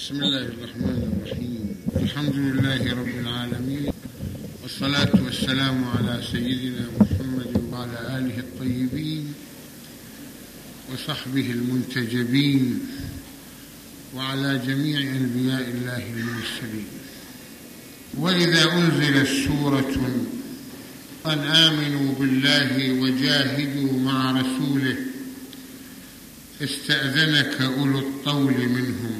بسم الله الرحمن الرحيم. الحمد لله رب العالمين والصلاة والسلام على سيدنا محمد وعلى آله الطيبين وصحبه المنتجبين وعلى جميع أنبياء الله المرسلين. وإذا أنزلت سورة أن آمنوا بالله وجاهدوا مع رسوله استأذنك أولو الطول منهم.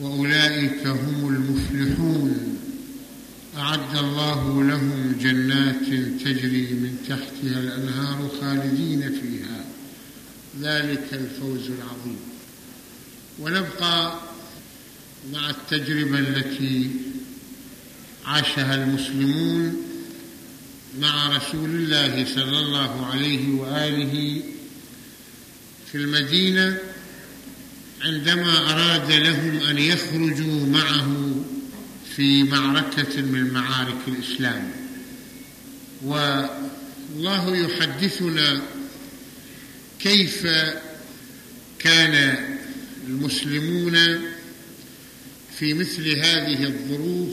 وأولئك هم المفلحون. أعد الله لهم جنات تجري من تحتها الأنهار خالدين فيها. ذلك الفوز العظيم. ونبقى مع التجربة التي عاشها المسلمون مع رسول الله صلى الله عليه وآله في المدينة. عندما أراد لهم أن يخرجوا معه في معركة من معارك الإسلام. والله يحدثنا كيف كان المسلمون في مثل هذه الظروف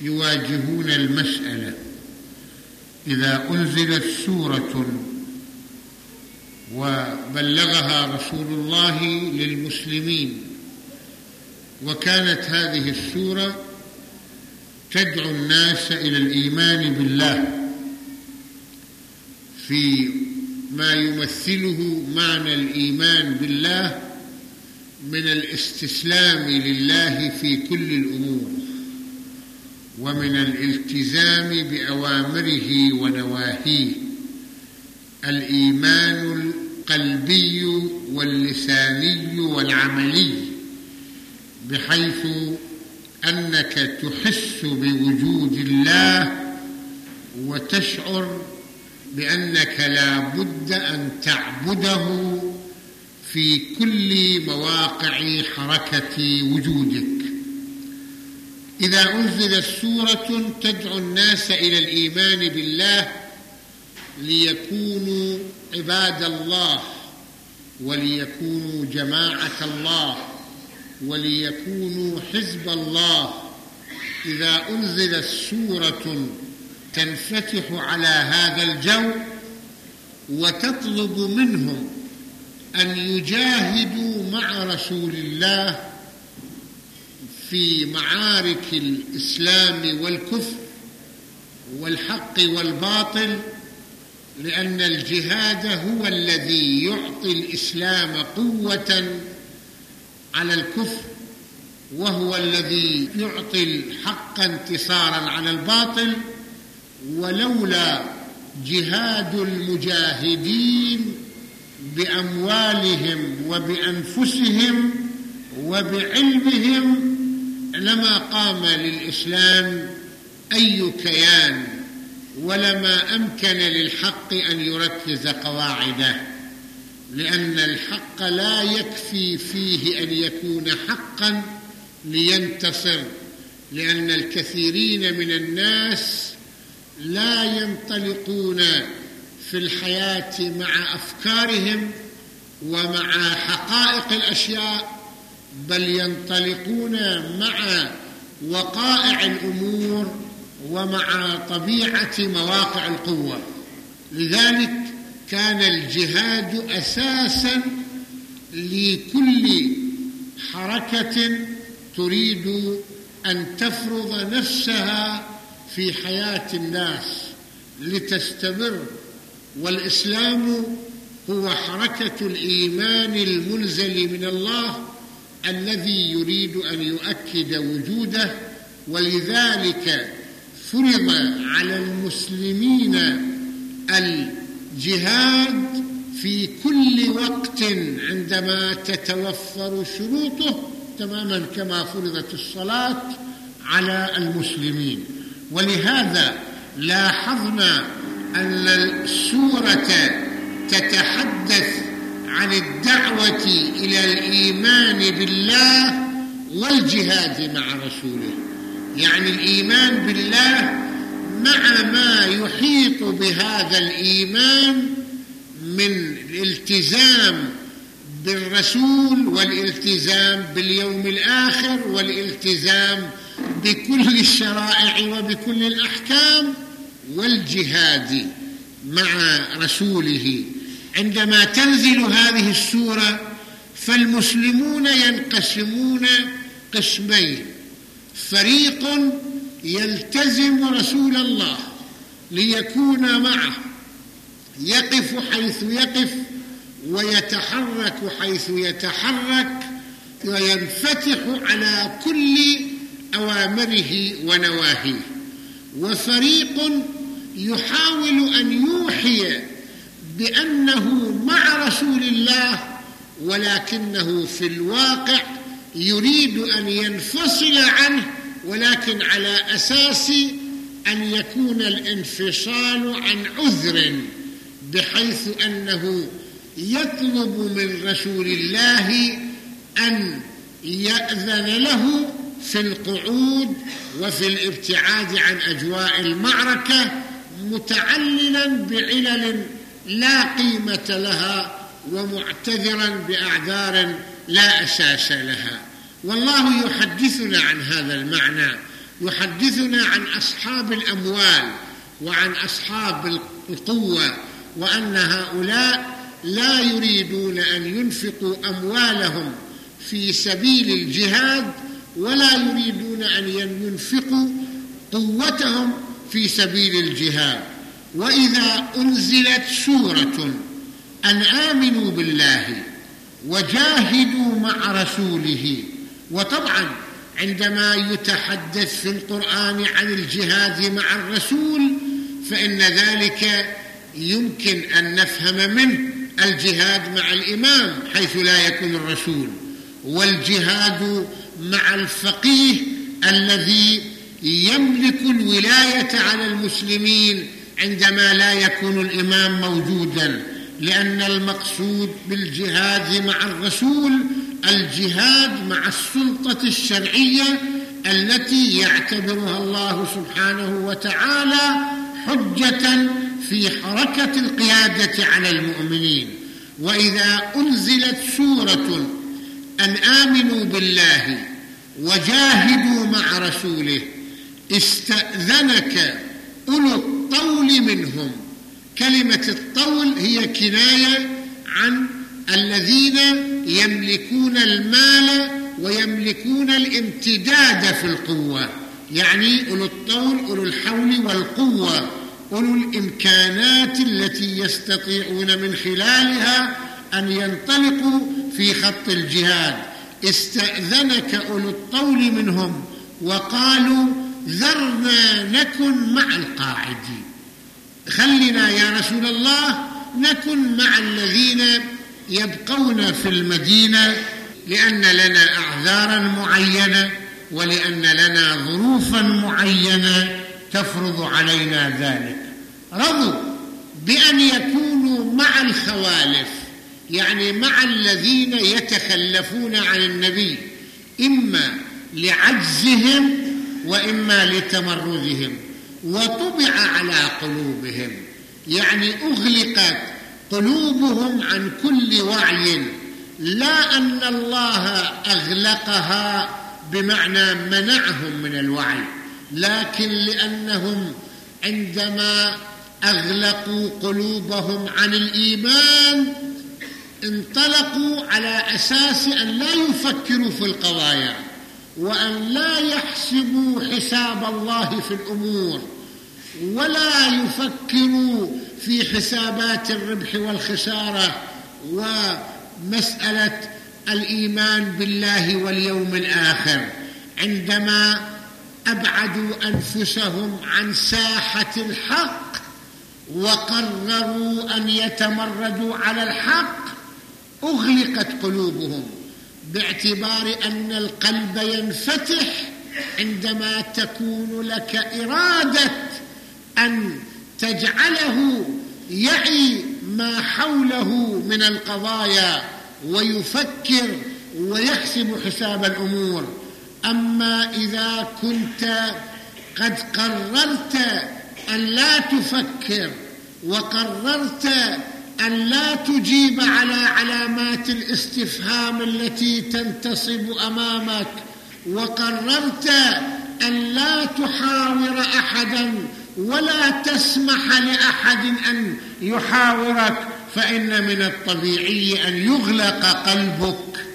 يواجهون المسألة. إذا أنزلت سورة وبلغها رسول الله للمسلمين. وكانت هذه السورة تدعو الناس إلى الإيمان بالله في ما يمثله معنى الإيمان بالله من الاستسلام لله في كل الأمور ومن الالتزام بأوامره ونواهيه. الإيمان القلبي واللساني والعملي بحيث أنك تحس بوجود الله وتشعر بأنك لا بد أن تعبده في كل مواقع حركة وجودك. إذا أنزلت سورة تدعو الناس إلى الإيمان بالله ليكونوا عباد الله وليكونوا جماعة الله وليكونوا حزب الله. إذا أنزلت سورة تنفتح على هذا الجو وتطلب منهم أن يجاهدوا مع رسول الله في معارك الإسلام والكفر والحق والباطل لأن الجهاد هو الذي يعطي الإسلام قوة على الكفر وهو الذي يعطي الحق انتصارا على الباطل. ولولا جهاد المجاهدين بأموالهم وبأنفسهم وبعلمهم لما قام للإسلام أي كيان ولما أمكن للحق أن يركز قواعده لأن الحق لا يكفي فيه أن يكون حقا لينتصر لأن الكثيرين من الناس لا ينطلقون في الحياة مع أفكارهم ومع حقائق الأشياء بل ينطلقون مع وقائع الأمور ومع طبيعة مواقع القوة. لذلك كان الجهاد أساسا لكل حركة تريد أن تفرض نفسها في حياة الناس لتستمر. والإسلام هو حركة الإيمان المنزل من الله الذي يريد أن يؤكد وجوده. ولذلك فرض على المسلمين الجهاد في كل وقت عندما تتوفر شروطه تماما كما فرضت الصلاة على المسلمين. ولهذا لاحظنا أن السورة تتحدث عن الدعوة إلى الإيمان بالله والجهاد مع رسوله. يعني الإيمان بالله مع ما يحيط بهذا الإيمان من الالتزام بالرسول والالتزام باليوم الآخر والالتزام بكل الشرائع وبكل الأحكام والجهاد مع رسوله. عندما تنزل هذه السورة فالمسلمون ينقسمون قسمين. فريق يلتزم رسول الله ليكون معه يقف حيث يقف ويتحرك حيث يتحرك وينفتح على كل أوامره ونواهيه. وفريق يحاول أن يوحي بأنه مع رسول الله ولكنه في الواقع يريد أن ينفصل عنه ولكن على أساس أن يكون الانفصال عن عذر بحيث أنه يطلب من رسول الله أن يأذن له في القعود وفي الابتعاد عن أجواء المعركة متعللا بعلل لا قيمة لها ومعتذرا بأعذار لا أساس لها. والله يحدثنا عن هذا المعنى. يحدثنا عن أصحاب الأموال وعن أصحاب القوة وأن هؤلاء لا يريدون أن ينفقوا أموالهم في سبيل الجهاد ولا يريدون أن ينفقوا قوتهم في سبيل الجهاد. وإذا أنزلت سورة أن آمنوا بالله وجاهدوا مع رسوله. وطبعا عندما يتحدث في القرآن عن الجهاد مع الرسول فإن ذلك يمكن أن نفهم منه الجهاد مع الإمام حيث لا يكون الرسول والجهاد مع الفقيه الذي يملك الولاية على المسلمين عندما لا يكون الإمام موجودا. لأن المقصود بالجهاد مع الرسول الجهاد مع السلطة الشرعية التي يعتبرها الله سبحانه وتعالى حجة في حركة القيادة على المؤمنين. وإذا أنزلت سورة أن آمنوا بالله وجاهدوا مع رسوله استأذنك أولو الطول منهم كلمة الطول هي كناية عن الذين يملكون المال ويملكون الامتداد في القوة. يعني أولو الطول أولو الحول والقوة أولو الإمكانات التي يستطيعون من خلالها أن ينطلقوا في خط الجهاد. استأذنك أولو الطول منهم وقالوا ذرنا نكن مع القاعدين. خلنا يا رسول الله نكن مع الذين يبقون في المدينة لأن لنا أعذارا معينة ولأن لنا ظروفا معينة تفرض علينا ذلك. رضوا بأن يكونوا مع الخوالف يعني مع الذين يتخلفون عن النبي إما لعجزهم وإما لتمردهم وطبع على قلوبهم يعني أغلقت قلوبهم عن كل وعي. لا أن الله أغلقها بمعنى منعهم من الوعي لكن لأنهم عندما أغلقوا قلوبهم عن الإيمان انطلقوا على أساس أن لا يفكروا في القضايا. وأن لا يحسبوا حساب الله في الأمور ولا يفكروا في حسابات الربح والخسارة ومسألة الإيمان بالله واليوم الآخر. عندما أبعدوا أنفسهم عن ساحة الحق وقرروا أن يتمردوا على الحق أغلقت قلوبهم. باعتبار أن القلب ينفتح عندما تكون لك إرادة أن تجعله يعي ما حوله من القضايا ويفكر ويحسب حساب الأمور. أما إذا كنت قد قررت أن لا تفكر وقررت أن لا تجيب على علامات الاستفهام التي تنتصب أمامك. وقررت أن لا تحاور أحدا ولا تسمح لأحد أن يحاورك فإن من الطبيعي أن يغلق قلبك.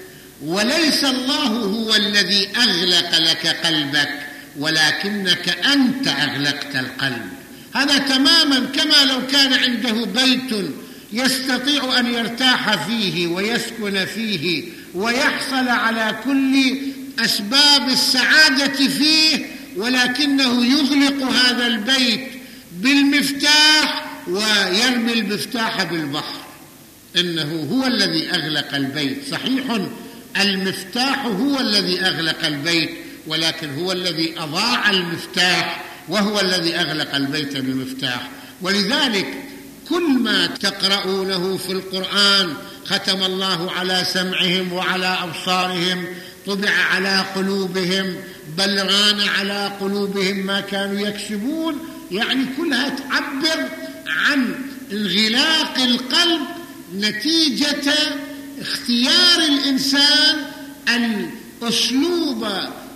وليس الله هو الذي أغلق لك قلبك ولكنك أنت أغلقت القلب. هذا تماما كما لو كان عنده بيت يستطيع أن يرتاح فيه ويسكن فيه ويحصل على كل أسباب السعادة فيه ولكنه يغلق هذا البيت بالمفتاح ويرمي المفتاح بالبحر. إنه هو الذي أغلق البيت. صحيح المفتاح هو الذي أغلق البيت ولكن هو الذي أضاع المفتاح وهو الذي أغلق البيت بمفتاح ولذلك كل ما تقرؤونه في القرآن ختم الله على سمعهم وعلى أبصارهم طبع على قلوبهم بل ران على قلوبهم ما كانوا يكسبون. يعني كلها تعبر عن انغلاق القلب نتيجة اختيار الإنسان الأسلوب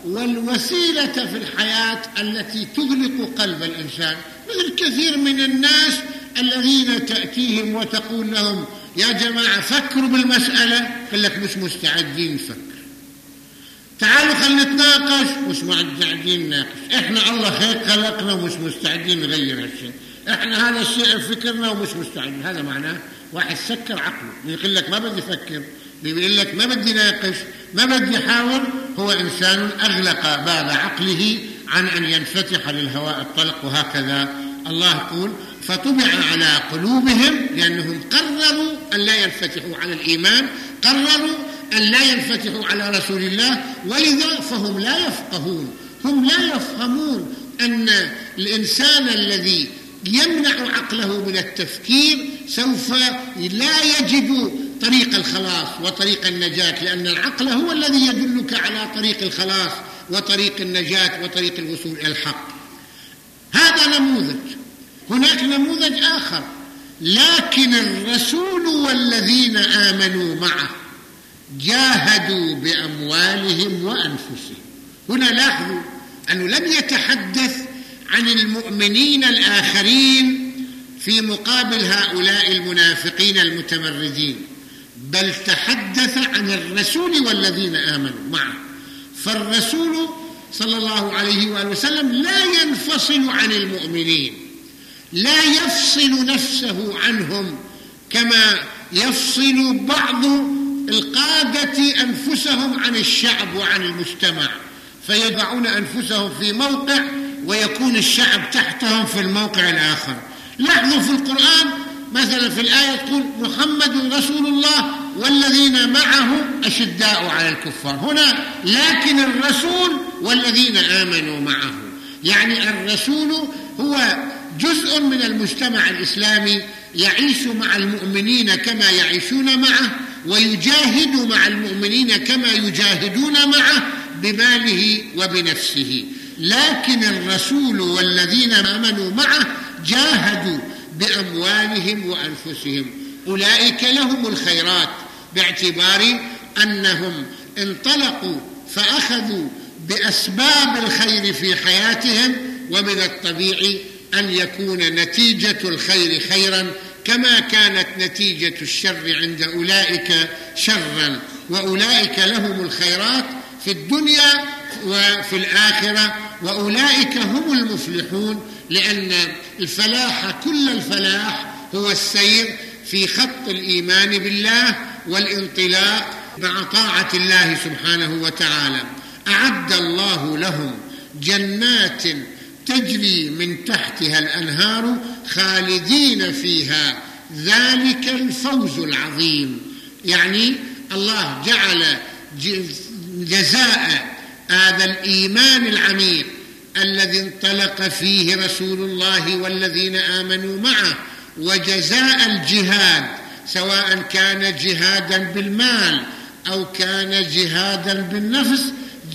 والوسيلة في الحياة التي تغلق قلب الإنسان. مثل كثير من الناس الذين تأتيهم وتقول لهم يا جماعة فكروا بالمسألة. يقول لك مش مستعدين نفكر. تعالوا خلينا نتناقش. مش مستعدين نناقش. إحنا الله هيك خلقنا ومش مستعدين نغير هالشيء. إحنا هذا الشيء فكرنا ومش مستعدين. هذا معناه واحد سكر عقله. يقول لك ما بدي أفكر بيقول لك ما بدي ناقش. ما بدي احاول هو إنسان أغلق باب عقله عن أن ينفتح للهواء الطلق وهكذا. الله يقول فطبع على قلوبهم لأنهم قرروا أن لا ينفتحوا على الإيمان قرروا أن لا ينفتحوا على رسول الله ولذا فهم لا يفقهون. هم لا يفهمون أن الإنسان الذي يمنع عقله من التفكير سوف لا يجد طريق الخلاص وطريق النجاة لأن العقل هو الذي يدلك على طريق الخلاص وطريق النجاة وطريق الوصول إلى الحق. هذا نموذج. هناك نموذج آخر. لكن الرسول والذين آمنوا معه جاهدوا بأموالهم وأنفسهم. هنا لاحظوا أنه لم يتحدث عن المؤمنين الآخرين في مقابل هؤلاء المنافقين المتمردين بل تحدث عن الرسول والذين آمنوا معه. فالرسول صلى الله عليه وآله وسلم لا ينفصل عن المؤمنين. لا يفصل نفسه عنهم كما يفصل بعض القادة أنفسهم عن الشعب وعن المجتمع فيضعون أنفسهم في موقع ويكون الشعب تحتهم في الموقع الآخر. لاحظوا في القرآن مثلا في الآية تقول محمد رسول الله والذين معه أشداء على الكفار. هنا لكن الرسول والذين آمنوا معه. يعني الرسول هو جزء من المجتمع الإسلامي يعيش مع المؤمنين كما يعيشون معه ويجاهد مع المؤمنين كما يجاهدون معه بماله وبنفسه. لكن الرسول والذين آمنوا معه جاهدوا بأموالهم وأنفسهم. أولئك لهم الخيرات باعتبار أنهم انطلقوا فأخذوا بأسباب الخير في حياتهم ومن الطبيعي أن يكون نتيجة الخير خيرا كما كانت نتيجة الشر عند أولئك شرا وأولئك لهم الخيرات في الدنيا وفي الآخرة وأولئك هم المفلحون لأن الفلاح كل الفلاح هو السير في خط الإيمان بالله والانطلاق مع طاعة الله سبحانه وتعالى. أعد الله لهم جنات تجري من تحتها الأنهار خالدين فيها. ذلك الفوز العظيم. يعني الله جعل جزاء هذا الإيمان العميق الذي انطلق فيه رسول الله والذين آمنوا معه وجزاء الجهاد سواء كان جهادا بالمال أو كان جهادا بالنفس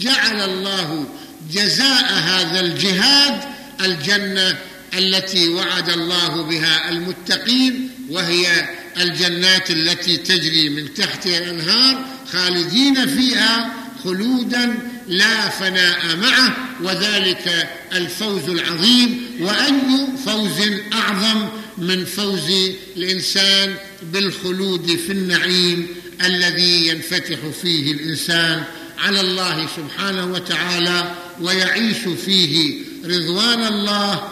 جعل الله جزاء هذا الجهاد الجنة التي وعد الله بها المتقين وهي الجنات التي تجري من تحتها الأنهار خالدين فيها خلودا لا فناء معه وذلك الفوز العظيم. وأي فوز أعظم من فوز الإنسان بالخلود في النعيم الذي ينفتح فيه الإنسان على الله سبحانه وتعالى. ويعيش فيه رضوان الله